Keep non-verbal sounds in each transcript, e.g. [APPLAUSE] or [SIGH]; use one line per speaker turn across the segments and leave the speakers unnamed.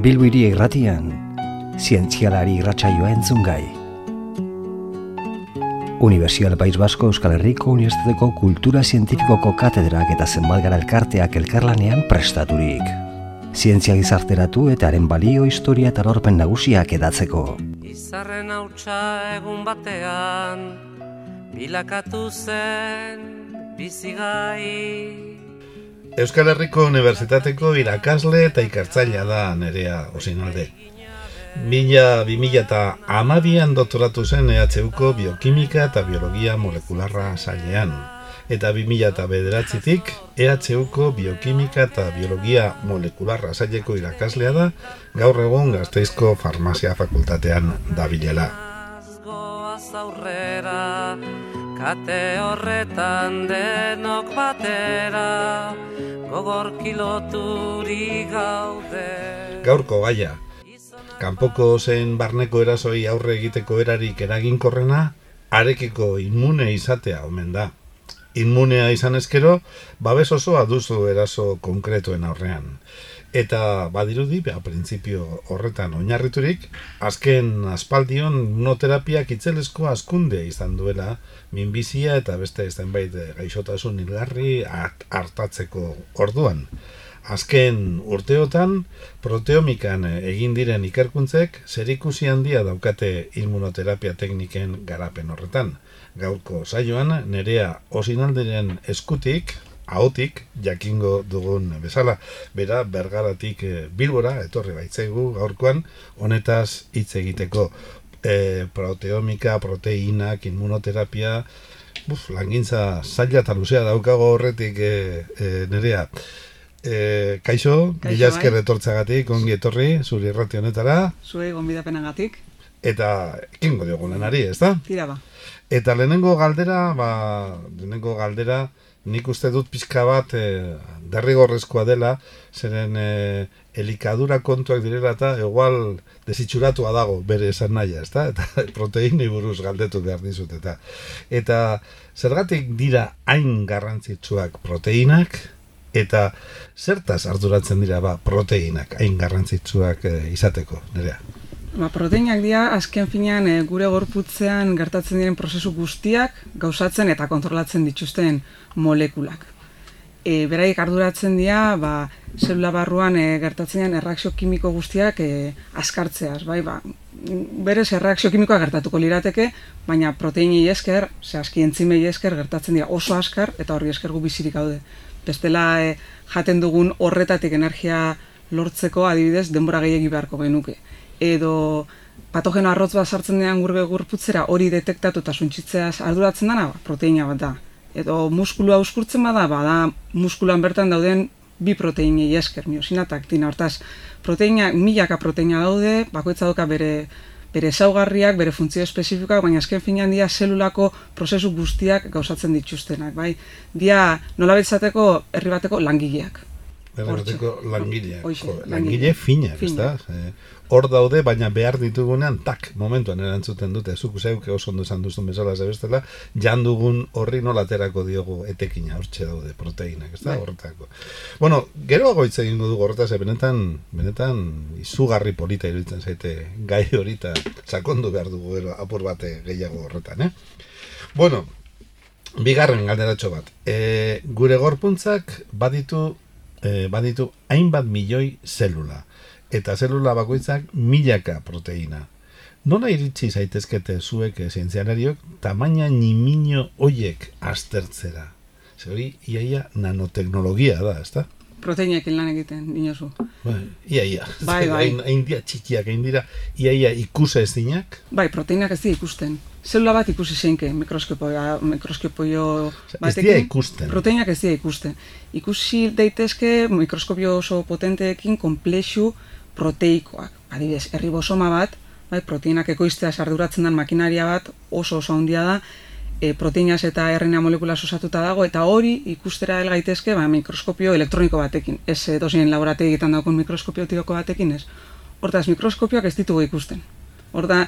Bilbiri irratian, zientzialari irratsaioa entzun gai. Universidad País Basko Euskal Herriko Unibertsitateko Kultura Zientifikoko katedrak eta zenbat gara elkarteak elkarlanean prestaturik. Zientzia gizarteratu eta haren balio historia eta lorpen nagusiak edatzeko.
Izarren hautsa egun batean, bilakatu zen bizigai.
Euskal Herriko Unibertsitateko irakasle eta ikartzailea da nerea osinalde. Mila, bi mila eta amabian doktoratu zen EHUko biokimika eta biologia molekularra sailean. Eta bi mila eta bederatzitik EHUko biokimika eta biologia molekularra saileko irakaslea da gaur egun gazteizko farmazia fakultatean dabilela.
Kate horretan denok batera, gogor kiloturi gaude.
Gaurko gaia, kanpoko zen barneko erasoi aurre egiteko erarik eraginkorrena, arekiko immune izatea omen da. Immunea izan ezkero, babes osoa duzu eraso konkretuen aurrean. Eta badirudi, beha, printzipio horretan oinarriturik, azken aspaldion immunoterapiak itzelesko askunde izan duela, minbizia eta beste zenbait gaixotasun hilgarri hart- hartatzeko orduan. Azken urteotan, proteomikan egin diren ikerkuntzek zerikusi handia daukate immunoterapia tekniken garapen horretan. Gaurko saioan nerea osinalderen eskutik, ahotik, jakingo dugun bezala, bera bergaratik eh, bilbora, etorri baitzegu gaurkoan, honetaz hitz egiteko e, proteomika, proteinak, immunoterapia, buf, langintza zaila eta luzea daukago horretik e, e, nerea. E, kaixo, mila esker
bai.
etortzagatik, ongi etorri, zuri irrati honetara,
zuei gonbidapenagatik.
eta ekingo diogu lanari, ez da?
Tira ba.
Eta lehenengo galdera, ba, lehenengo galdera, nik uste dut pixka bat e, derrigorrezkoa dela, zeren e, elikadura kontuak direla eta igual desitxuratua dago bere esan nahia, ez da? Eta [LAUGHS] proteini buruz galdetu behar dizut, eta eta zergatik dira hain garrantzitsuak proteinak, eta zertaz arduratzen dira ba, proteinak hain garrantzitsuak e, izateko, nerea?
Ba, proteinak dira azken finean e, gure gorputzean gertatzen diren prozesu guztiak gauzatzen eta kontrolatzen dituzten molekulak. E, beraik arduratzen dira, ba, zelula barruan e, gertatzen diren erreakzio kimiko guztiak e, askartzeaz, bai, ba, berez erreakzio kimikoa gertatuko lirateke, baina proteinei esker, ze aski entzimei esker gertatzen dira oso askar eta horri esker gu bizirik gaude. Bestela e, jaten dugun horretatik energia lortzeko adibidez denbora gehiegi beharko genuke. Edo patogeno arrotz bat sartzen denean gure gorputzera hori detektatu eta suntsitzeaz arduratzen dana, ba, proteina bat da. Edo muskulua uskurtzen bada, bada muskuluan bertan dauden bi proteinei esker, miosina eta aktina. Hortaz, proteina, milaka proteina daude, bakoitza dauka bere bere ezaugarriak, bere funtzio espezifikoak, baina azken finean dia zelulako prozesu guztiak gauzatzen dituztenak, bai? Dia nola betzateko herri bateko langileak.
Berrateko
Hortxe.
langileak,
langile
finak, ez da? Eh, Hor daude, baina behar ditugunean, tak, momentuan erantzuten dute, zuk zeuk oso ondo esan duzun bezala zebestela, jan dugun horri nola aterako diogu etekina, hortxe daude, proteinak, ez da,
Bai.
horretako. Bueno, geroago hitz egingo dugu horretaz, ze benetan, benetan izugarri polita iruditzen zaite gai hori eta sakondu behar dugu gero apur bate gehiago horretan, eh? Bueno, bigarren galderatxo bat. E, gure gorpuntzak baditu e, baditu hainbat milioi zelula. Eta zelula bakoitzak milaka proteina. Nola iritsi zaitezkete zuek eh, zientzialariok tamaina nimino hoiek aztertzera? Ze hori, iaia nanoteknologia da, ezta?
Proteinekin lan egiten, dinozu.
Bai, iaia.
Bai, bai. [LAUGHS]
Hain, dira txikiak, hain dira iaia ikusa ez dinak.
Bai, proteinak ez dira ikusten. Zelula bat ikusi zeinke, mikroskopio, mikroskopio
Ez dira ikusten.
Proteinak ez dira ikusten. Ikusi daitezke mikroskopio oso potenteekin komplexu proteikoak. Adibidez, erribosoma bat, bai, proteinak ekoiztea arduratzen den makinaria bat oso oso handia da, e, proteinaz eta RNA molekula osatuta dago, eta hori ikustera hel gaitezke ba, mikroskopio elektroniko batekin. Ez e, dosien laborategietan daukun mikroskopio optiko batekin ez. Hortaz, mikroskopioak ez ditugu ikusten. Horta,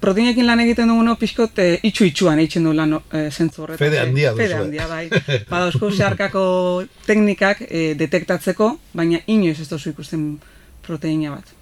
proteinekin lan egiten duguno pixkot e, itxu-itxuan eitzen du lan e, zentzu horretan.
Fede handia
Fede
duzue.
handia, bai. Badauzko zeharkako teknikak e, detektatzeko, baina inoiz ez duzu ikusten proteina bat.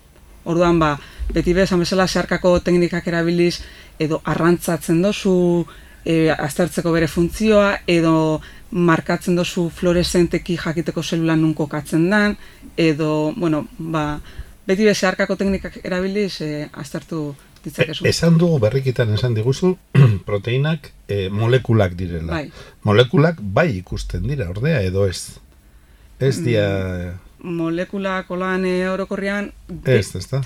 Orduan ba, beti bezan bezala zeharkako teknikak erabiliz edo arrantzatzen dozu e, aztertzeko bere funtzioa edo markatzen dozu fluorescenteki jakiteko zelula nun kokatzen dan edo, bueno, ba, beti bez zeharkako teknikak erabiliz e, aztertu ditzakezu.
E, esan dugu berrikitan esan diguzu [CLEARS THROAT] proteinak e, molekulak direla.
Bai.
Molekulak bai ikusten dira, ordea edo ez. Ez dia...
Molekulak olan e, orokorrean
Ez, ez da?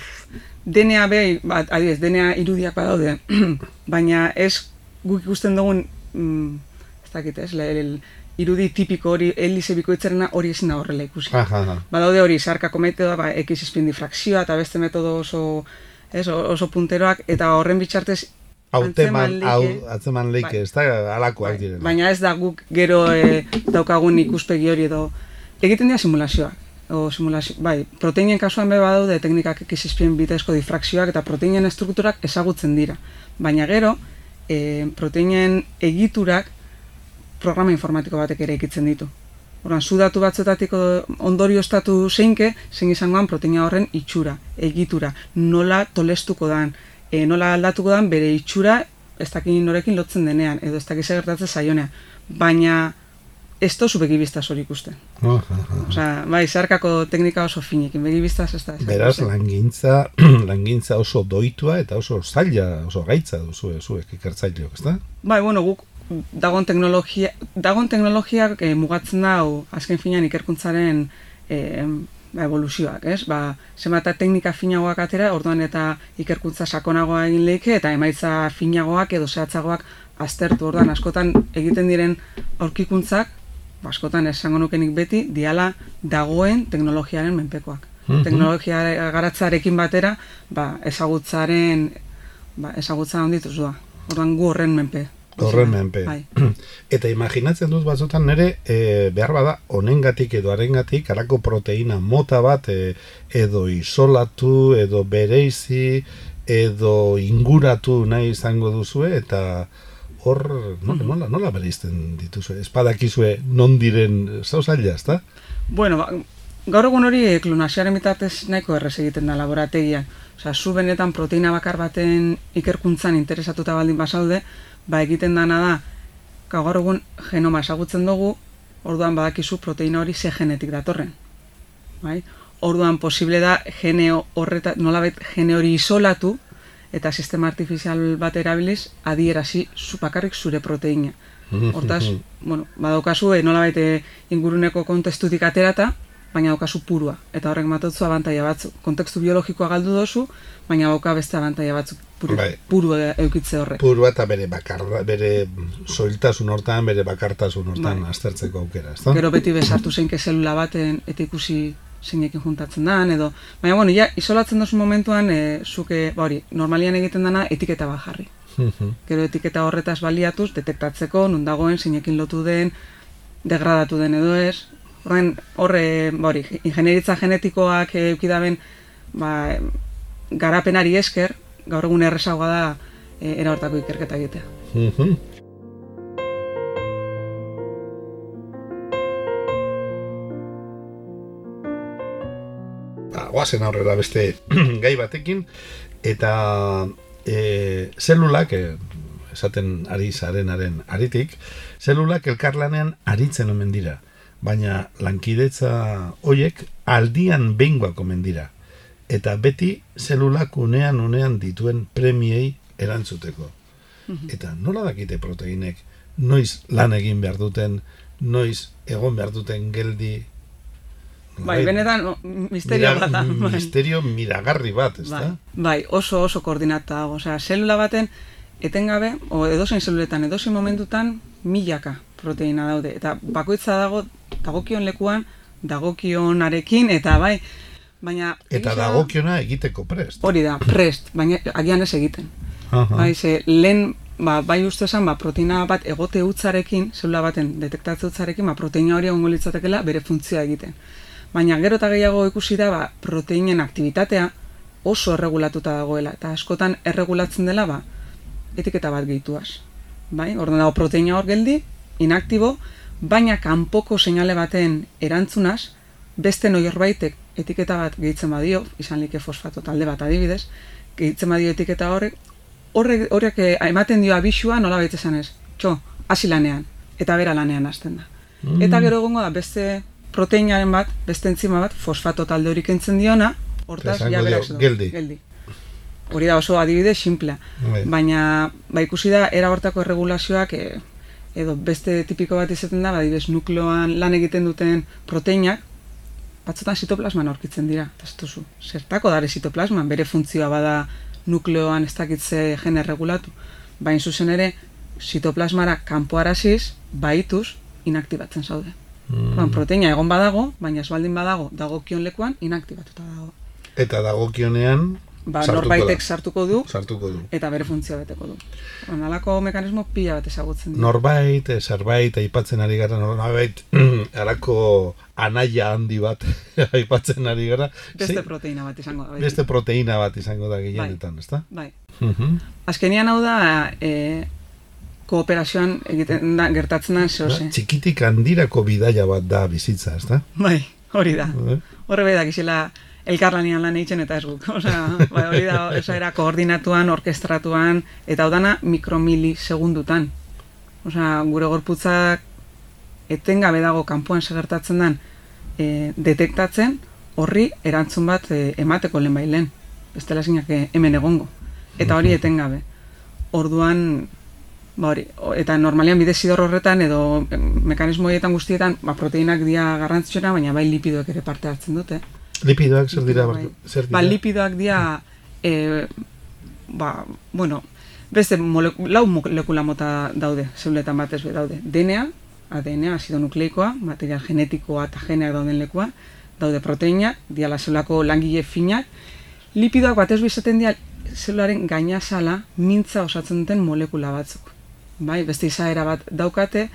DNA behi, bat, adibidez, DNA irudiak badaude, [CLEARS THROAT] baina ez guk ikusten dugun, mm, ez dakit ez, le, el, irudi tipiko hori, elize bikoitzarena hori ezin da horrela ikusi.
Aha, aha.
Badaude hori, sarkako metodoa, ba, X spin difrakzioa, eta beste metodo oso, ez, oso punteroak, eta horren bitxartez
Hauteman, hau, atzeman leike,
Bai.
ez da alakoak
Bai,
direla.
Baina ez da guk gero e, daukagun ikuspegi hori edo egiten dira simulazioak. O simulazio, bai, proteinen kasuan be badaude teknikak X-spin bitezko difrakzioak eta proteinen estrukturak ezagutzen dira. Baina gero, e, proteinen egiturak programa informatiko batek ere ekitzen ditu. Orduan, zu datu batzetatik ondorio estatu zeinke, zein izangoan proteina horren itxura, egitura, nola tolestuko dan, e, nola aldatuko dan bere itxura ez dakin norekin lotzen denean, edo ez dakiz gertatzen zaionean. Baina ez tozu begibiztaz hori ikusten.
Aha, aha.
Osea, bai, zeharkako teknika oso finekin, begibiztaz ez da. ez da
Beraz, langintza, [CLEARS THROAT] langintza oso doitua eta oso zaila, oso gaitza duzu, zuek ikertzaileok, ez da?
Bai, bueno, guk dagon teknologia, dagon teknologiak eh, mugatzen dau azken finean ikerkuntzaren eh, ba, evoluzioak, ez? Ba, zenbat eta teknika finagoak atera, orduan eta ikerkuntza sakonagoa egin leike eta emaitza finagoak edo zehatzagoak aztertu orduan askotan egiten diren aurkikuntzak, ba, askotan esango nukenik beti, diala dagoen teknologiaren menpekoak.
Mhm.
Teknologia garatzarekin batera, ba, ezagutzaren ba, ezagutza handituz doa. Orduan gu horren menpe.
Horren menpe.
Bai. [CLEARS THROAT]
Eta imaginatzen dut batzutan nere e, behar bada honengatik edo harengatik harako proteina mota bat e, edo isolatu edo bereizi edo inguratu nahi izango duzue eta hor nola, nola, nola bereizten dituzue espadakizue non diren zauzaila, ezta?
Bueno, ba, gaur egun hori eh, klonazioaren bitartez nahiko errez egiten da laborategian. Osea, zu benetan proteina bakar baten ikerkuntzan interesatuta baldin basaude, ba egiten dana da, gaur egun genoma ezagutzen dugu, orduan badakizu proteina hori ze genetik datorren. Bai? Orduan posible da gene horreta, nolabait gene hori isolatu eta sistema artifizial bat erabiliz adierazi zu bakarrik zure proteina. Hortaz, bueno, badaukazu e, nolabait eh, inguruneko kontestutik aterata, baina daukazu purua. Eta horrek matotzu abantaia batzu. Kontekstu biologikoa galdu dozu, baina dauka beste abantaia batzuk puru,
Bai.
puru e- eukitze horrek.
Purua eta bere bakarra, bere soiltasun hortan, bere bakartasun hortan
Bai.
aztertzeko aukera, ezta?
Gero beti bezartu zeinke zelula baten eta ikusi zeinekin juntatzen dan, edo... Baina, bueno, ja, isolatzen dozu momentuan, e, zuke, ba hori, normalian egiten dana etiketa bat jarri.
Mhm.
Gero etiketa horretaz baliatuz, detektatzeko, nun dagoen, zeinekin lotu den, degradatu den edo ez. Horren, horre, ba hori, ingenieritza genetikoak eh, eukidaben, ba, garapenari esker, gaur egun errezagoa da e, era hortako ikerketa egitea.
Guazen aurrera beste [CLEARS THROAT] gai batekin, eta e, zelulak, e, esaten ari zarenaren aritik, zelulak elkarlanean aritzen omen dira, baina lankidetza hoiek aldian behingoak omen dira, eta beti zelulak unean unean dituen premiei erantzuteko. Eta nola dakite proteinek? Noiz lan egin behar duten, noiz egon behar duten geldi
Bai, benetan, o, misterio bat da. bai.
Misterio miragarri bat, ez
Bai, bai, oso oso koordinata dago. Osea, zelula baten etengabe, o edozein zeluletan, edozein momentutan milaka proteina daude. Eta bakoitza dago, dagokion lekuan, dagokionarekin, eta bai, baina...
Eta
egia da-
dagokiona egiteko prest.
Hori da, prest, baina agian ez egiten.
Aha.
Bai, ze lehen, ba, bai uste esan, ba, proteina bat egote utzarekin, zelula baten detektatze utzarekin, ba, proteina hori egongo litzatekeela bere funtzioa egiten. Baina gero eta gehiago ikusi da, ba, proteinen aktivitatea oso erregulatuta dagoela, eta askotan erregulatzen dela, ba, etiketa bat gehituaz. Bai, orduan dago proteina hor geldi, inaktibo, baina kanpoko seinale baten erantzunaz, beste norbaitek etiketa bat gehitzen badio, izan like fosfato talde bat adibidez, gehitzen badio etiketa horrek, horrek, horrek eh, ematen dio abisua nola baita esan ez, txo, hasi lanean, eta bera lanean hasten da.
Mm.
Eta gero egongo da beste proteinaren bat, beste entzima bat, fosfato talde hori kentzen diona, hortaz, ja beraz du.
geldi.
geldi. Hori da oso adibide simplea.
Bai.
Baina, ba ikusi da, era hortako erregulazioak, e, edo beste tipiko bat izaten da, ba, adibidez, nukleoan lan egiten duten proteinak, batzutan zitoplasman aurkitzen dira. Duzu, zertako dare zitoplasman, bere funtzioa bada nukleoan ez dakitze gene regulatu. Baina zuzen ere, zitoplasmara kanpoaraziz, baituz, inaktibatzen zaude.
Mm.
Orduan, proteina egon badago, baina ez baldin badago, dagokion lekuan, inaktibatuta dago.
Eta dagokionean
Ba,
sartuko
norbaitek
da.
sartuko du,
sartuko du.
eta bere funtzioa beteko du. Onalako mekanismo pila bat ezagutzen dira.
Norbait, eh, zerbait aipatzen ari gara, norbait [CLEARS THROAT] harako anaia handi bat [LAUGHS] aipatzen ari gara.
Beste
Ze-
proteina bat izango da. beti.
beste proteina bat izango da gehienetan, ezta?
Bai.
Mhm.
Azkenian hau da, e, kooperazioan egiten da, gertatzen da zehose.
Txikitik handirako bidaia bat da bizitza, ezta?
Bai, hori da. Horre bai dakizela elkarlanian lan egiten eta ez guk. [LAUGHS] Osea, bai, hori da, [LAUGHS] osa era koordinatuan, orkestratuan, eta hau dana mikromili segundutan. Osea, gure gorputzak etengabe dago kanpoan segertatzen den e, detektatzen, horri erantzun bat e, emateko lehen bai lehen. Bestela zinak e, hemen egongo. Eta hori etengabe. Orduan, ba hori, eta normalian bide zidor horretan edo em, mekanismo horietan guztietan, ba, proteinak dira garrantzitsuna, baina bai lipidoek ere parte hartzen dute.
Lipidoak zer dira?
Bai.
Zer dira?
Ba, lipidoak dira, e, ba, bueno, beste mole, lau molekula mota daude, zeuletan batez daude. DNA, ADN, azido nukleikoa, material genetikoa eta geneak dauden lekua, daude proteina, diala zelulako langile finak, lipidoak batez be izaten dira zelularen gainazala mintza osatzen duten molekula batzuk. Bai, beste izaera bat daukate,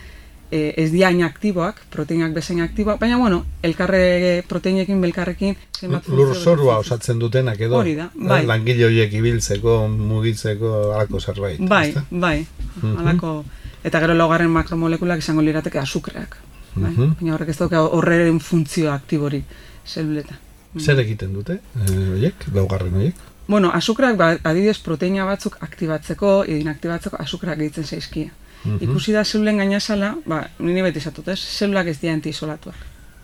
e, ez dira hain aktiboak, proteinak bezain aktiboak, baina bueno, elkarre proteinekin, belkarrekin, zenbat
Lurzorua
betetzen.
osatzen dutenak edo
Hori da, bai.
eh, langile horiek ibiltzeko, mugitzeko, halako zerbait.
Bai,
ezta?
bai,
Mhm.
halako, eta gero laugarren makromolekulak izango lirateke azukreak. Bai?
Mhm.
Baina horrek ez dauka horren funtzio aktiborik zeluletan.
Zer egiten dute, eh, horiek, laugarren horiek?
Bueno, azukreak ba, adibidez proteina batzuk aktibatzeko, inaktibatzeko azukreak gehitzen zaizkia.
Mhm.
Ikusi da zelulen gainazala, ba, nini beti esatut, ez? Zelulak ez dira antiisolatuak.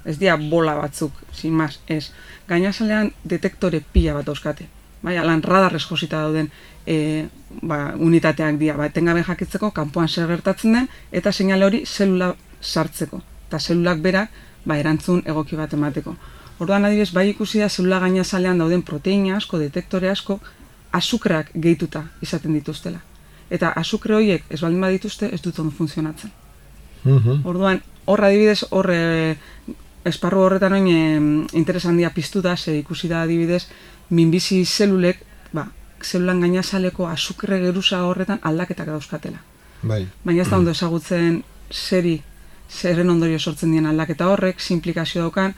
Ez dira bola batzuk, sin más, ez. Gainazalean detektore pila bat dauzkate. Bai, lan radarrez josita dauden e, ba, unitateak dira, ba, etengabe jakitzeko kanpoan zer gertatzen den, eta seinale hori zelula sartzeko. Eta zelulak berak, ba, erantzun egoki bat emateko. Orduan adibidez, bai ikusi da zelula gainazalean dauden proteina asko, detektore asko, azukrak gehituta izaten dituztela. Eta azukre horiek ez baldin badituzte ez dut ondo funtzionatzen.
Mhm.
Orduan, hor adibidez, hor eh, esparru horretan oin interes handia piztu da, ze ikusi da adibidez, minbizi zelulek, ba, zelulan gainazaleko azukre geruza horretan aldaketak dauzkatela.
Bai.
Baina ez da ondo ezagutzen zeri, zerren ondorio sortzen dien aldaketa horrek, sinplikazio daukan,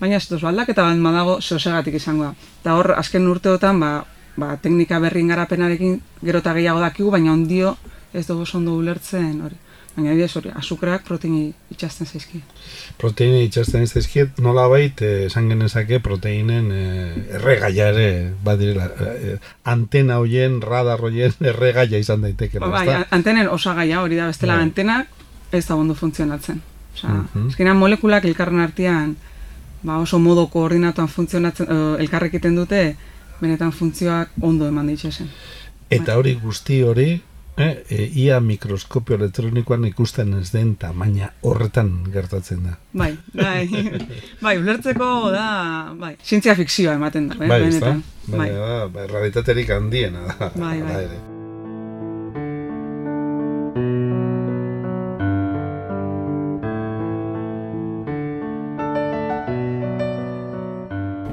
baina ez duz, aldaketa bat badago zehosegatik izango da. Eta hor, azken urteotan, ba, ba, teknika berrin garapenarekin gero eta gehiago dakigu, baina ondio ez dugu ondo ulertzen hori. Baina adibidez hori, azukreak proteini itxasten zaizki.
Proteine itxasten ez zaizkiet, nolabait eh, esan genezake proteinen eh, erregaia ere badirela. Eh, antena hoien, radar hoien [LAUGHS] erregaia izan daitekela,
Bai,
ezta?
a- antenen osagaia hori da, bestela
Bai.
antenak ez da ondo funtzionatzen. Osea,
Mhm.
azkenean molekulak elkarren artean ba, oso modo koordinatuan funtzionatzen, eh, elkarrek egiten dute, benetan funtzioak ondo eman ditxesen.
Eta hori guzti hori, eh, e, ia mikroskopio elektronikoan ikusten ez den tamaina horretan gertatzen da.
Bai, bai, [LAUGHS] bai, ulertzeko da, bai, zientzia fikzioa ematen da, eh,
bai,
benetan.
Bai,
Bai,
da, bai, realitaterik handiena da.
Bai, bai.
hala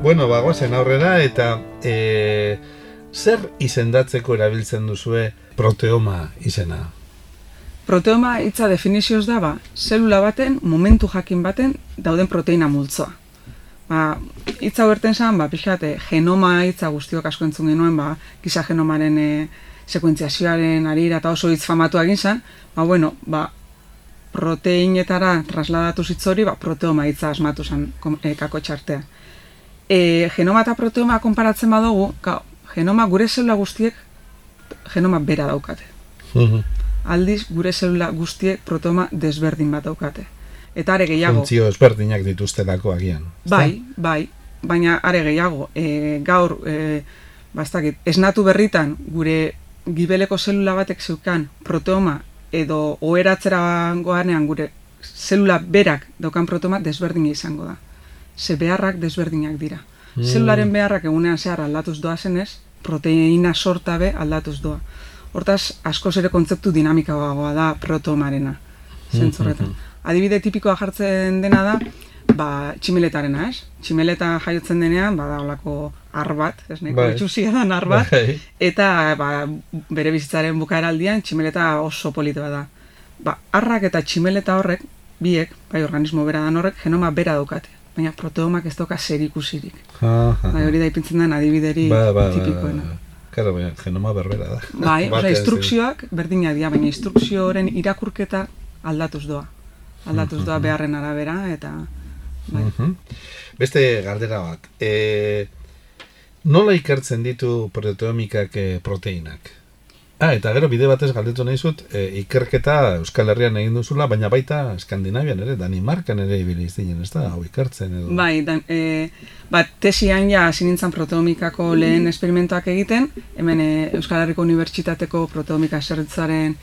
Bueno, bagoazen aurrera eta e, zer izendatzeko erabiltzen duzue proteoma izena?
Proteoma hitza definizioz da, ba, zelula baten, momentu jakin baten, dauden proteina multzoa. Ba, hitza berten zan, ba, pixate, genoma hitza guztiok asko entzun genuen, ba, giza genomaren e, sekuentziazioaren arira eta oso hitz famatu egin zan, ba, bueno, ba, proteinetara trasladatu zitzori, ba, proteoma hitza asmatu zan e, kako txartea. E, genoma eta proteoma konparatzen badugu, ga, genoma gure zelula guztiek genoma bera daukate.
Mhm.
Aldiz, gure zelula guztiek proteoma desberdin bat daukate. Eta are gehiago,
Funtzio ezberdinak dituztelako agian.
bai, bai, baina are gehiago, e, gaur, e, bastakit, esnatu berritan gure gibeleko zelula batek zeukan proteoma edo oheratzera goanean gure zelula berak daukan proteoma desberdina izango da. Ze beharrak desberdinak dira.
Mm.
Zelularen beharrak egunean zehar aldatuz doa zenez, proteina sorta be aldatuz doa. Hortaz, askoz ere kontzeptu dinamikagoa da proteomarena, zentzorretan. Adibide tipikoa jartzen dena da, ba, tximeletarena, ez? Tximeleta jaiotzen denean, bada olako ar bat, ez nahiko
Bai.
itxusia da ar bat,
Bai.
eta ba, bere bizitzaren bukaeraldian tximeleta oso polita da. Ba, arrak eta tximeleta horrek, biek, bai organismo bera dan horrek, genoma bera daukate. Baina proteomak ez dauka zer ikusirik. Bai, hori da ipintzen den adibideri
Ba, ba, ba,
tipikoena.
ba. Claro, baina genoma berbera da.
Bai, [LAUGHS]
Batean
instrukzioak berdinak dira, baina instrukzioaren irakurketa aldatuz doa. Aldatuz doa beharren arabera, eta... Bai.
Beste galdera bat. E, nola ikertzen ditu proteomikak e, proteinak? Ah, eta gero bide batez galdetu nahi zut, e, ikerketa Euskal Herrian egin duzula, baina baita Skandinavian ere, Danimarkan ere ibili zinen, ez da, hau ikertzen edo.
Bai, dan, e, bat, tesian ja hasi nintzen proteomikako lehen esperimentoak egiten, hemen e, Euskal Herriko Unibertsitateko proteomika zerretzaren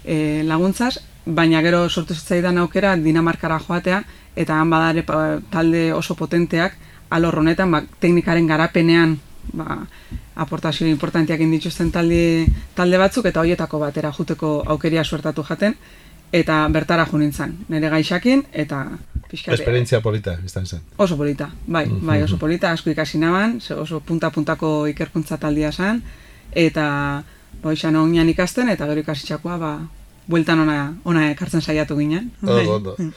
e, laguntzaz, baina gero sortu zitzaidan aukera Dinamarkara joatea, eta han badare talde oso potenteak, alor honetan, ba, teknikaren garapenean, ba, aportazio importantiak indituzten talde, talde batzuk, eta hoietako batera juteko aukeria suertatu jaten, eta bertara jo nintzen, nire gaixakin, eta pixkat,
Esperientzia polita, izan zen.
Oso polita, bai, bai, oso polita, asko ikasi naban, oso punta-puntako ikerkuntza taldia zen, eta ba, izan onean ikasten, eta gero ikasitxakoa, ba, bueltan ona, ona ekartzen saiatu ginen. Bai.
Ondo, ondo.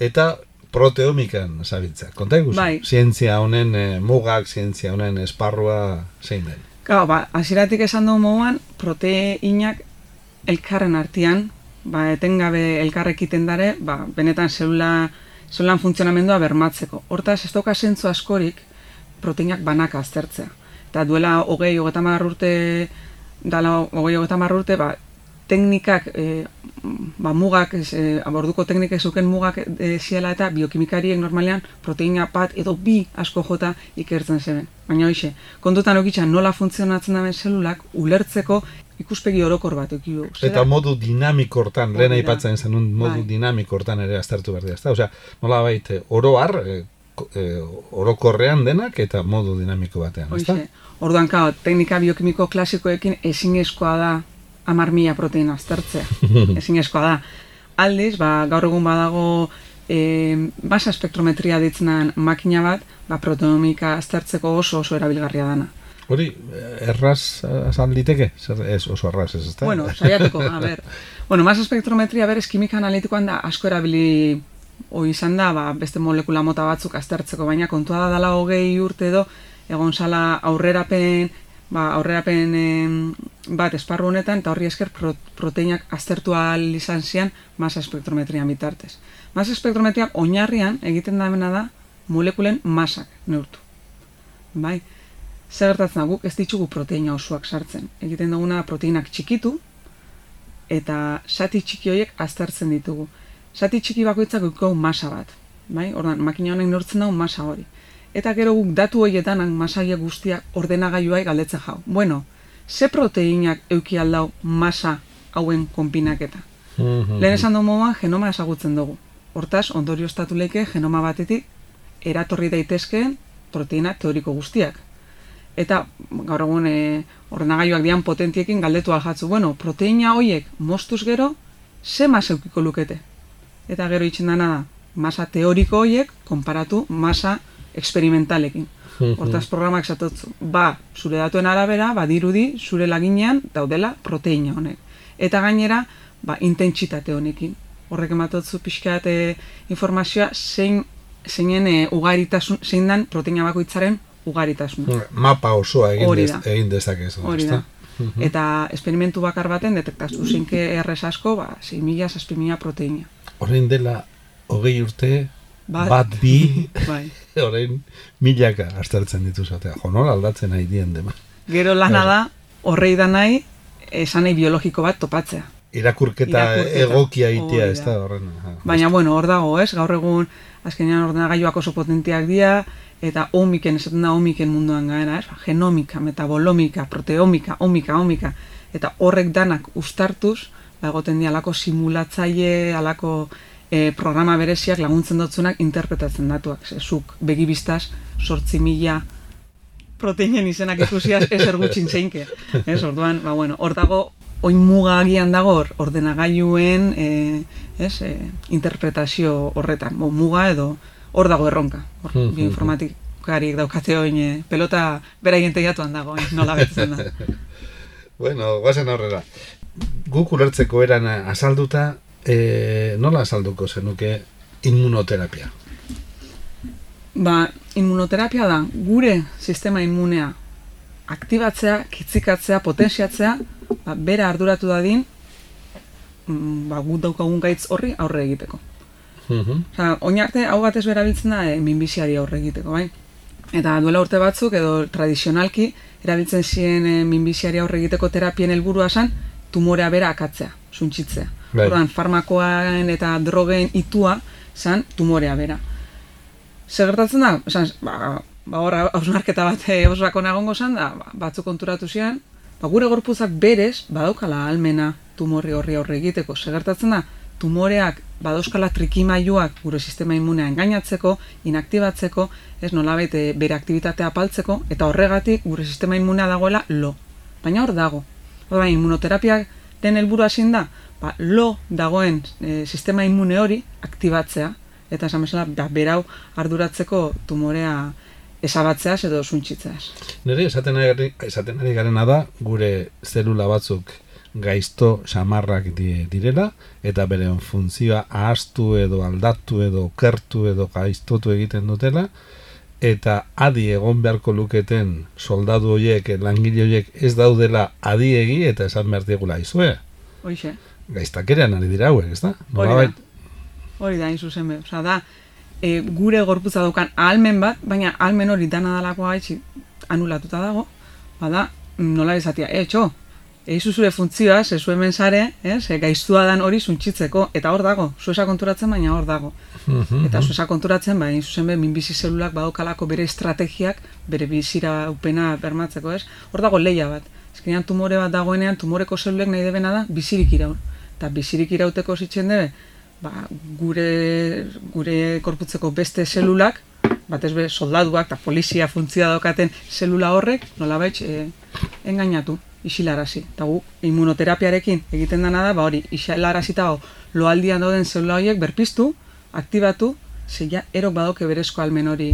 Eta proteomikan zabiltza. Konta iguzu,
Bai.
zientzia honen eh, mugak, zientzia honen esparrua zein den.
Gau, ba, hasieratik esan dugu moduan, proteinak elkarren artean, ba, etengabe elkarrekiten dare, ba, benetan zelula, zelulan funtzionamendua bermatzeko. Hortaz, ez dauka zentzu askorik proteinak banaka aztertzea. Eta duela hogei, hogeita hamar urte, dala hogei, hogeita hamar urte, ba, teknikak, e, ba, mugak, e, orduko teknikak zeuken mugak e, ziela eta biokimikariek normalean proteina bat edo bi asko jota ikertzen zeben. Baina hoxe, kontutan okitzen nola funtzionatzen daben zelulak, ulertzeko ikuspegi orokor bat euki du.
Eta modu dinamiko hortan, lehen aipatzen zenun modu
Bai.
dinamiko hortan ere aztertu behar dira? Osea, nola baita, oro har, e, e, orokorrean denak eta modu dinamiko batean?
Hoxe, orduan, kao, teknika biokimiko klasikoekin ezinezkoa da amar mila proteina aztertzea. [LAUGHS] ezinezkoa da. Aldiz, ba, gaur egun badago e, masa spektrometria ditzenan makina bat, ba, proteomika aztertzeko oso oso erabilgarria dana.
Hori, eh, erraz eh, azal liteke? Ez oso erraz ez, ezta?
Bueno, saiatuko, a ber. [LAUGHS] Bueno, masa spektrometria berez kimika analitikoan da asko erabili hoi izan da, ba, beste molekula mota batzuk aztertzeko, baina kontua da dala hogei urte edo, egon zala aurrerapen, ba, aurrerapen bat esparru honetan, eta horri esker pro, proteinak aztertu ahal izan zian masa spektrometrian bitartez. Masa spektrometriak oinarrian egiten da da molekulen masak neurtu. Bai, zer gertatzen da guk ez ditugu proteina osoak sartzen. Egiten duguna proteinak txikitu eta sati txiki horiek aztertzen ditugu. Sati txiki bakoitzak dugu masa bat. Bai? Ordan makina honek neurtzen dago masa hori. Eta gero guk datu horietan masaia guztiak ordenagailuai galdetzen jau. Bueno, ze proteinak euki aldau masa hauen konpinaketa.
Mhm.
Lehen esan dugu moduan genoma ezagutzen dugu. Hortaz, ondorio estatu leike genoma batetik eratorri daitezkeen proteina teoriko guztiak. Eta gaur egun e, ordenagailuak dian potentiekin galdetu aljatzu, bueno, proteina hoiek mostuz gero, ze masa eukiko lukete? Eta gero itxen dana da, masa teoriko hoiek konparatu masa eksperimentalekin. Hortaz programak esatotzu, ba, zure datuen arabera, badirudi, zure laginean daudela proteina honek. Eta gainera, ba, intentsitate honekin. Horrek ematotzu pixkat eh, informazioa zein, zeinen e, ugaritasun, zein dan proteina bakoitzaren ugaritasuna.
Mapa osoa egin,
Hori
dez,
da.
egin dezakezu,
Hori da.
ezta?
Eta esperimentu bakar baten detektaztu zeinke errez asko, ba, 6.000, 6.000 proteina.
Horrein dela hogei urte bat, bi, [LAUGHS]
bai.
orain milaka astartzen ditu zatea. Jo, nola aldatzen nahi dien dema.
Gero lana da, horrei da nahi, esan nahi biologiko bat topatzea.
Irakurketa,
Irakurketa.
egokia itea, ez da horren. aha.
Baina, bueno, hor dago, ez? Gaur egun, azkenean ordenagailuak oso potentiak dira, eta omiken, esaten da omiken munduan gara, ez? Ba, Genomika, metabolomika, proteomika, omika, omika, eta horrek danak ustartuz, ba, egoten dira alako simulatzaile, alako e, programa bereziak laguntzen dutzunak interpretatzen datuak. Zuk begibistaz, sortzi mila proteinen izenak ikusiaz ezer gutxin zeinke. Ez, orduan, ba, bueno, hor dago, oin muga agian dago hor, ordenagailuen e, ez, e, interpretazio horretan, bo, muga edo hor dago erronka. Hor,
Mhm.
bioinformatikariek daukate oin e, pelota beraien tegiatuan dago, oin, nola betzen da. [LAUGHS]
Bueno, guazen aurrera. Guk ulertzeko eran azalduta, e, nola azalduko zenuke immunoterapia?
Ba, immunoterapia da, gure sistema immunea aktibatzea, kitzikatzea, potentziatzea, ba, bera arduratu dadin, mm, ba, gu daukagun gaitz horri aurre egiteko.
Mhm.
Osa, oin arte, hau batez berabiltzen da e, minbiziari aurre egiteko, bai? Eta duela urte batzuk, edo tradizionalki, erabiltzen ziren e, minbiziari aurre egiteko terapien helburua zen, tumorea bera akatzea, suntxitzea.
Bai.
Orduan, farmakoaren eta drogen itua zen tumorea bera. Zer gertatzen da? Esan, ba, ba hor, hausnarketa bat e, oso sakona egongo zen, da, ba, batzuk konturatu ziren, ba, gure gorpuzak berez, badaukala almena tumorri horri aurre egiteko. Zer gertatzen da? Tumoreak badauzkala trikimailuak gure sistema immunea engainatzeko, inaktibatzeko, ez nolabait eh, bere aktibitatea apaltzeko, eta horregatik gure sistema immunea dagoela lo. Baina hor dago. Orduan, immunoterapiak den helburua zein da, ba, lo dagoen eh, sistema immune hori aktibatzea, eta esan bezala, ba, berau arduratzeko tumorea esabatzeaz edo suntzitzeaz.
Nire esaten ari, esaten ari garena da, gure zelula batzuk gaizto samarrak di, direla, eta beren funtzioa ahaztu edo aldatu edo kertu edo gaiztotu egiten dutela, eta adi egon beharko luketen soldadu horiek, langile horiek ez daudela adiegi eta esan behar diegula izue.
Hoixe,
Gaiztakerean ari dira hauek, ez da?
Hori da. hori da, zuzen be. Osa, da, e, gure gorputza daukan ahalmen bat, baina ahalmen hori dana dalako gaitxi anulatuta dago, bada, nola bezatia, e, txo, eizu zure funtzioa, ze zu hemen zare, eh, ze gaiztua dan hori suntxitzeko, eta hor dago, zuesa konturatzen, baina hor dago. Eta zuesa konturatzen, ba, hain zuzen be, minbizi zelulak badaukalako bere estrategiak, bere bizira upena bermatzeko, ez? Hor dago leia bat. Ezkenean tumore bat dagoenean, tumoreko zelulek nahi debena da, bizirik iraun. Eta bizirik irauteko zitzen debe, ba, gure, gure korputzeko beste zelulak, batez be soldaduak eta polizia funtzioa daukaten zelula horrek, nolabait e, engainatu, isilarazi. Eta guk immunoterapiarekin egiten dena da, ba hori, isilarazita o, loaldian dauden zelula horiek berpiztu, aktibatu, zeia erok badoke berezko almen hori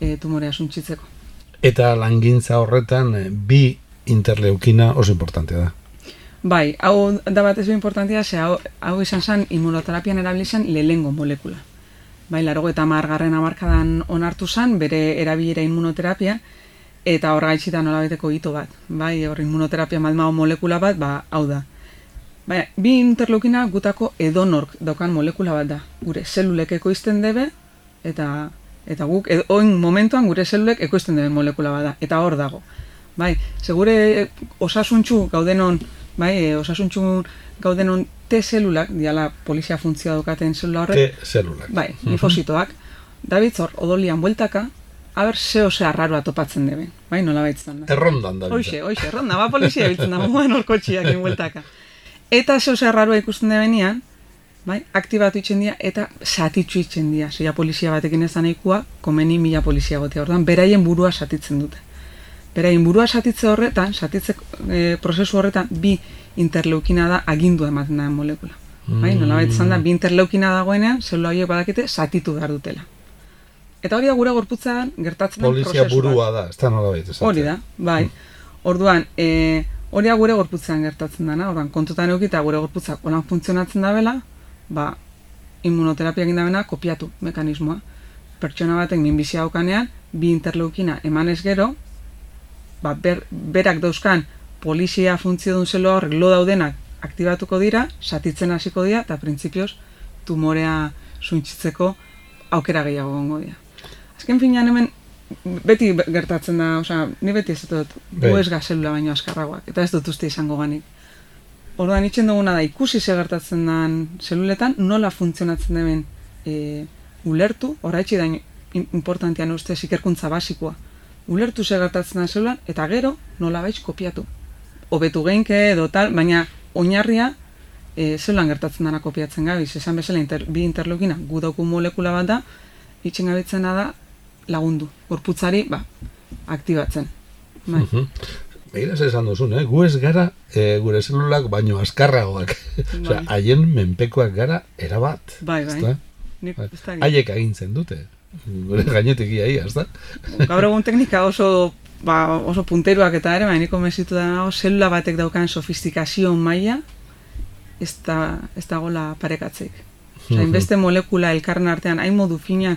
e, tumorea suntsitzeko.
Eta langintza horretan eh, bi interleukina oso importantea da.
Bai, hau da batez be importantia, ze hau, hau izan zen immunoterapian erabili zen lehengo molekula. Bai, laro eta margarren amarkadan onartu zen, bere erabilera immunoterapia, eta horra gaitxita nolabeteko hito bat. Bai, hor immunoterapia malmao molekula bat, ba, hau da. Baina, bi interleukina gutako edonork daukan molekula bat da. Gure zelulek ekoizten debe, eta eta guk, edo, oin momentuan gure zelulek ekoizten debe molekula bat da. Eta hor dago. Bai, segure osasuntxu gaudenon, bai, e, osasuntxu gaudenon T zelulak, diala polizia funtzioa daukaten zelula horrek,
T zelulak.
bai, linfositoak, David hor, odolian bueltaka, haber zeo ze arraroa topatzen deben, bai, nola baitzen da.
Errondan da.
Hoxe, hoxe, ronda, ba polizia biltzen da, moan orkotxiak bueltaka. Eta zeo ze arraroa ikusten debenean, bai, aktibatu itzen dira eta satitzu itzen dira. Zeia polizia batekin ez da nahikoa, komeni mila polizia gotea. Orduan, beraien burua satitzen dute. Beraien burua satitze horretan, satitze e, prozesu horretan, bi interleukina da agindua ematen da molekula. Bai, nolabait izan da, bi interleukina dagoenean, zelula horiek badakite satitu behar dutela. Eta hori da gure gorputzan gertatzen den
Polizia
prozesu bat.
burua da, ez da nola baita.
Hori da, bai. Orduan, e, hori da gure gorputzean gertatzen dana, orduan, kontutan eukita gure gorputzak holan funtzionatzen dabela, ba, immunoterapia egin dabena kopiatu mekanismoa. Pertsona batek minbizia daukanean, bi interleukina emanez gero, ba, ber, berak dauzkan polizia funtzio dun zelo horrek lo daudenak aktibatuko dira, satitzen hasiko dira, eta printzipioz tumorea suntsitzeko aukera gehiago gongo dira. Azken finean hemen, beti gertatzen da, osea, ni beti ez dut,
Bai.
gu ez zelula baino askarragoak, eta ez dut uste izango ganik. Orduan itxen duguna da ikusi ze gertatzen den zeluletan, nola funtzionatzen den e, ulertu, oraitxe da importantean uste ikerkuntza basikoa. Ulertu ze gertatzen den zelulan, eta gero nola baitz kopiatu. Hobetu geinke edo tal, baina oinarria e, zelan gertatzen dana kopiatzen gabiz. Esan bezala inter, bi interleukina gu dauku molekula bat da, itxen gabitzena da lagundu. Gorputzari, ba, aktibatzen. Bai.
Mhm. Begira ze esan duzun, eh? gu ez gara e, gure zelulak baino askarragoak. [LAUGHS] Osea,
Bai.
haien menpekoak gara erabat.
Bai, bai.
ezta?
Nik,
Bai. Haiek agintzen dute. Gure gainetik iaia, ez da?
Gaur egun teknika oso ba, oso punteruak eta ere, baina niko mezitu da nago, zelula batek daukan sofistikazio maila ez da, ez dagoela parekatzeik. Osea, inbeste molekula elkarren artean, hain modu fina,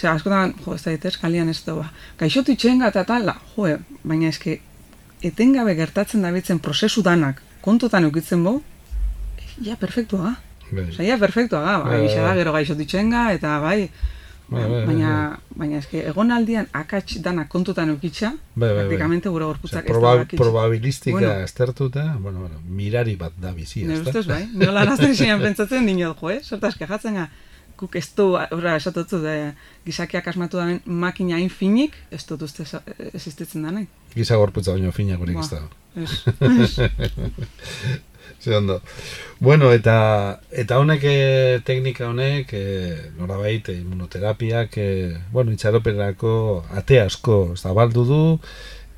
Osea, askotan, jo, ez da ditez, kalian ez da, ba, gaixotu itxenga eta tala, jo, eh, baina eske, etengabe gertatzen dabitzen prozesu danak kontutan eukitzen bo, ja, perfektua ga.
Bai.
Osea, ja, perfektua ga,
Bai,
bai,
bai,
da,
bai.
gero gaixotu itxenga, eta bai,
Bai, bai, bai,
baina, baina eske, egonaldian akats danak kontutan eukitza,
Bai,
praktikamente gure gorputzak ez
proba,
da bakitza.
probabilistika
Bueno.
aztertuta, bueno, bueno, mirari bat da bizi,
Nire
ez da?
ustez, bai. Niola arazten [LAUGHS] zinean pentsatzen dinot, jo, eh? Zertaz, kejatzen ga, guk ez du, ora, esatutzu, de, gizakiak asmatu daben makina hain finik, ez dut uste existitzen da nahi.
Giza gorputza baino finakorik
Ba.
ez da. [LAUGHS] Ze ondo. Bueno, eta eta honek eh, teknika honek eh, norabait eh, immunoterapiak eh, bueno, itxaropenerako ate asko zabaldu du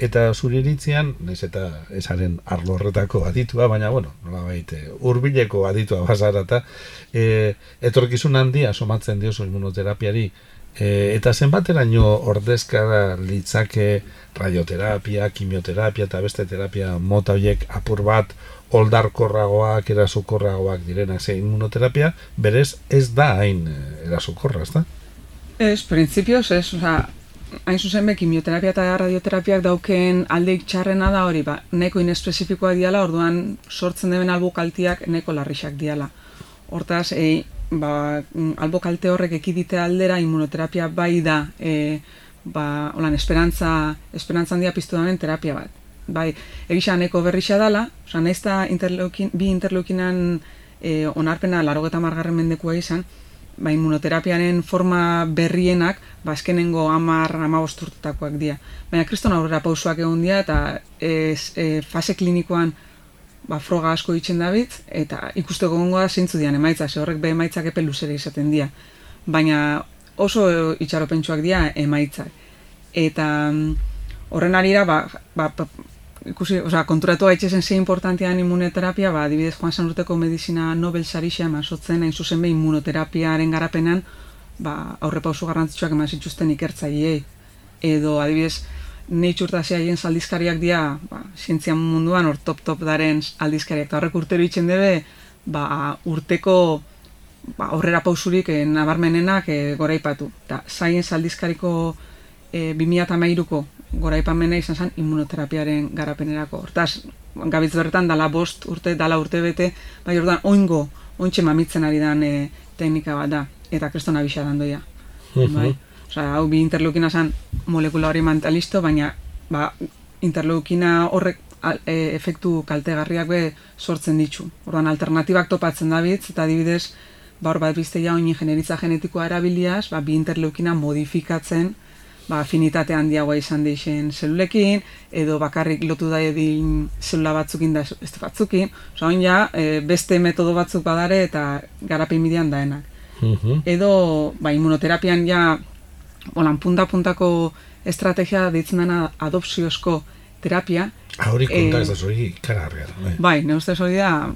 eta zure iritzian, naiz eta esaren arlo horretako aditua, baina bueno, nolabait eh, hurbileko aditua bazara eta eh, etorkizun handia somatzen diozu immunoterapiari E, eta zenbateraino ordezkara litzake radioterapia, kimioterapia eta beste terapia mota horiek apur bat oldarkorragoak, erasukorragoak direnak ze immunoterapia, berez ez da hain eh, erasukorra, ezta?
Ez, printzipioz ez, oza, hain zuzen be, kimioterapia eta radioterapiak dauken aldeik txarrena da hori, ba, neko inespezifikoak diala, orduan sortzen deben albo kaltiak neko larrixak diala. Hortaz, e, ba, mm, albo kalte horrek ekidite aldera immunoterapia bai da, e, ba, holan, esperantza, esperantza handia piztu damen terapia bat. Bai, egisa neko berrixa dala, oza, nahiz da interleukin, bi interleukinan e, onarpena larogeta margarren mendekua izan, ba, immunoterapiaren forma berrienak, ba, azkenengo amar, amabost urtetakoak dira. Baina kriston aurrera pausoak egon dira, eta ez, e, fase klinikoan ba, froga asko ditzen dabit, eta ikusteko gongo da zeintzu dian emaitza, ze horrek be emaitzak epe luzera izaten dira. Baina oso itxaropentsuak dira emaitzak. Eta mm, horren arira, ba, ba, ikusi, osea, konturatu gaitxezen ze importantean immunoterapia, ba, adibidez Juan Sanurteko medizina Nobel sarixea masotzen, hain zuzen be immunoterapiaren garapenan, ba, aurrepauso garrantzitsuak eman zituzten ikertzaileei. Edo, adibidez, Nature eta zehaien aldizkariak dira, ba, zientzia munduan hor top-top daren aldizkariak. Eta horrek urtero itxen debe, ba, urteko ba, aurrera pausurik eh, nabarmenenak eh, goraipatu. Eta Science aldizkariko eh, 2008ko goraipamena izan zen immunoterapiaren garapenerako. Hortaz, gabitz berretan dala bost urte, dala urte bete, bai orduan oingo, ointxe mamitzen ari dan eh, teknika bat da, eta kristona bisa dandoia. bai. Osea, hau bi interleukina zen molekula hori mantalisto, baina ba, interleukina horrek al- e, efektu kaltegarriak be sortzen ditu. Orduan alternatibak topatzen dabitz, eta adibidez, ba, hor bat bizteia oin ingenieritza genetikoa erabiliaz, ba, bi interleukina modifikatzen, ba, afinitate handiagoa izan deixen zelulekin, edo bakarrik lotu da edin zelula batzukin da beste batzukin. Osea, oin ja, e, beste metodo batzuk badare eta garapen bidean daenak
Mhm.
edo ba, immunoterapian ja holan punta-puntako estrategia deitzen dena adopziozko terapia.
Hori konta
Eh,
ez da zori ikaragarria da. bai.
Bai, ne ustez hori da,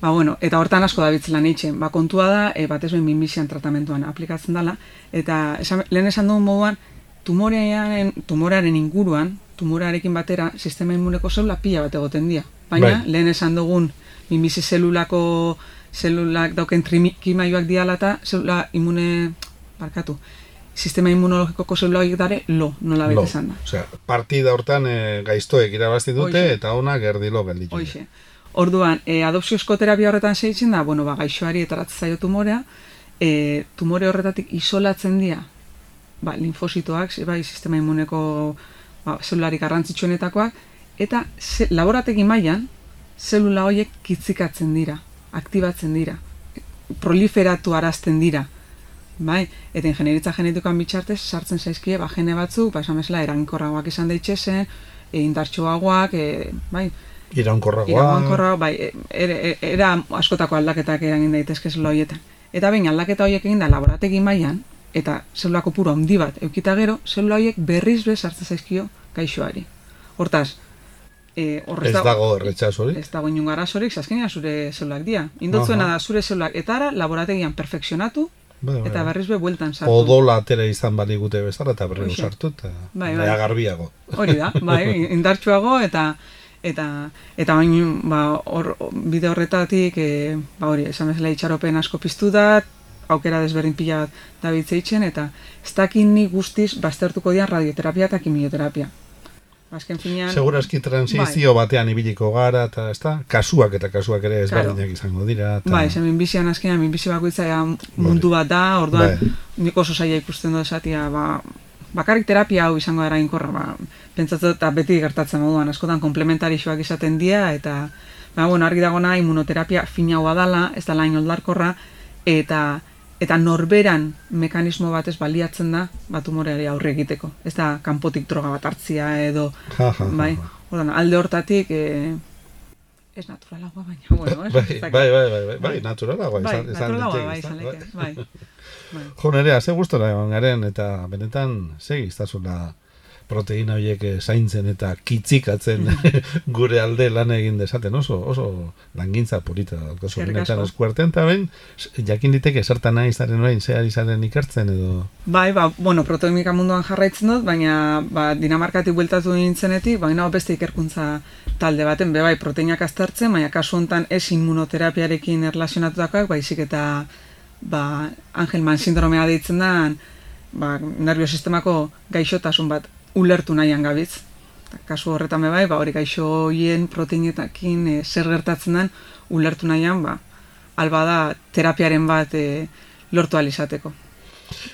ba, bueno, eta hortan asko da bitzela neitzen. Ba, kontua da, e, batez behin minbizian tratamentuan aplikatzen dela, eta esan, lehen esan dugun moduan, tumorearen, tumorearen inguruan, tumorearekin batera, sistema immuneko zelula pila bat egoten dira. Baina,
Bai.
lehen esan dugun, minbizi zelulako zelulak dauken trikimaioak diala eta zelula immune, barkatu, sistema immunologikoko zelula horiek dare lo, nola
Lo.
bete esan da.
Osea, partida hortan eh, gaiztoek irabazi dute
Hoxe.
eta ona gerdilo gelditu. dira.
Hoxe. Orduan, e, adopziozko terapia horretan zeitzen da, bueno, ba, gaixoari etaratzen zaio tumorea, e, tumore horretatik isolatzen dira, ba, linfositoak, bai, sistema immuneko ba, zelularik garrantzitsuenetakoak, eta ze, laborategi mailan zelula horiek kitzikatzen dira, aktibatzen dira, proliferatu arazten dira. Bai, eta ingenieritza genetikoan bitxartez sartzen zaizkie ba gene batzuk, ba esan bezala erainkorragoak izan daitzezen, e, indartsuagoak, e, bai,
iraunkorragoa.
bai, e, era, era askotako aldaketak eragin daitezke horietan. Eta bain aldaketa horiek egin da laborategi mailan eta zelula kopuru handi bat eukita gero, zelula horiek berriz bez sartzen zaizkio gaixoari. Hortaz,
e, ez dago erretxasorik?
Ez dago inunga arazorik, zure zelulak dia. Indotzuena da zure zelulak, eta ara laborategian perfekzionatu, Bai, bai. Eta berriz be bueltan sartu.
Odola atera izan bali gute bezala eta berriz sartu eta bai, bai. garbiago.
Hori da, bai, [LAUGHS] indartsuago eta eta eta bain ba hor bide horretatik e, ba hori, esan bezala itxaropen asko piztu da, aukera desberdin pila da bitzeitzen eta ez dakin ni guztiz baztertuko dian radioterapia eta kimioterapia. Azken finean...
Segurazki transizio bai. batean ibiliko gara, eta ez da, kasuak eta kasuak ere ezberdinak izango dira.
Ta... Bai, zen minbizian azkenean, minbizi bakoitza mundu bat da, orduan bai. nik oso zaila ikusten du esatia, ba, bakarrik terapia hau izango dara inkorra, ba, pentsatu eta beti gertatzen moduan, askotan komplementarixoak izaten dira, eta, ba, bueno, argi dagona, immunoterapia fina hau dala, ez da lain oldarkorra, eta eta norberan mekanismo batez baliatzen da bat umoreari aurre egiteko. Ez da kanpotik droga bat hartzia edo bai, ordan alde hortatik eh es naturalagoa baina bueno,
es bai, bai, bai, bai, bai, bai, naturalagoa
bai, izan bai, bai, izan bai. bai.
Jo, nerea, ze gustora garen eta benetan segi iztasuna proteina horiek eh, zaintzen eta kitzikatzen [LAUGHS] gure alde lan egin desaten oso, oso langintza polita oso benetan eskuartean, eta ben, jakin diteke zertan nahi zaren orain, zehar izaren ikertzen edo...
Bai, ba, bueno, proteimika munduan jarraitzen dut, baina ba, Dinamarkatik bueltatu nintzenetik, baina beste ikerkuntza talde baten, be bai, proteinak aztertzen, baina kasu honetan ez immunoterapiarekin erlazionatutakoak, baizik eta ba, Angelman sindromea deitzen da, ba, nerviosistemako gaixotasun bat ulertu nahian gabiz. Kasu horretan bai, ba, hori gaixo hoien proteinetakin e, zer gertatzen den ulertu nahian, ba, alba da terapiaren bat e, lortu alizateko.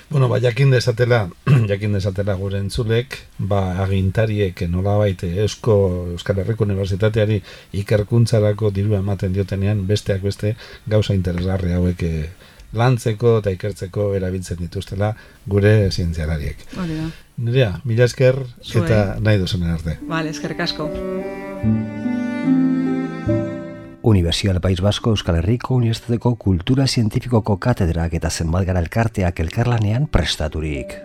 Bueno, ba, jakin desatela, [CLEARS THROAT] jakin desatela gure entzulek, ba, agintariek nola baite Eusko Euskal Herriko Unibertsitateari ikerkuntzarako diru ematen diotenean, besteak beste gauza interesgarri hauek e, lantzeko eta ikertzeko erabiltzen dituztela gure zientzialariek.
Hori da.
Nirea, mila esker eta nahi duzunen arte.
Vale, esker kasko.
Universial País Basko Euskal Herriko Unibertsitateko Kultura Zientifikoko Katedrak eta zenbat gara elkarteak elkarlanean prestaturik.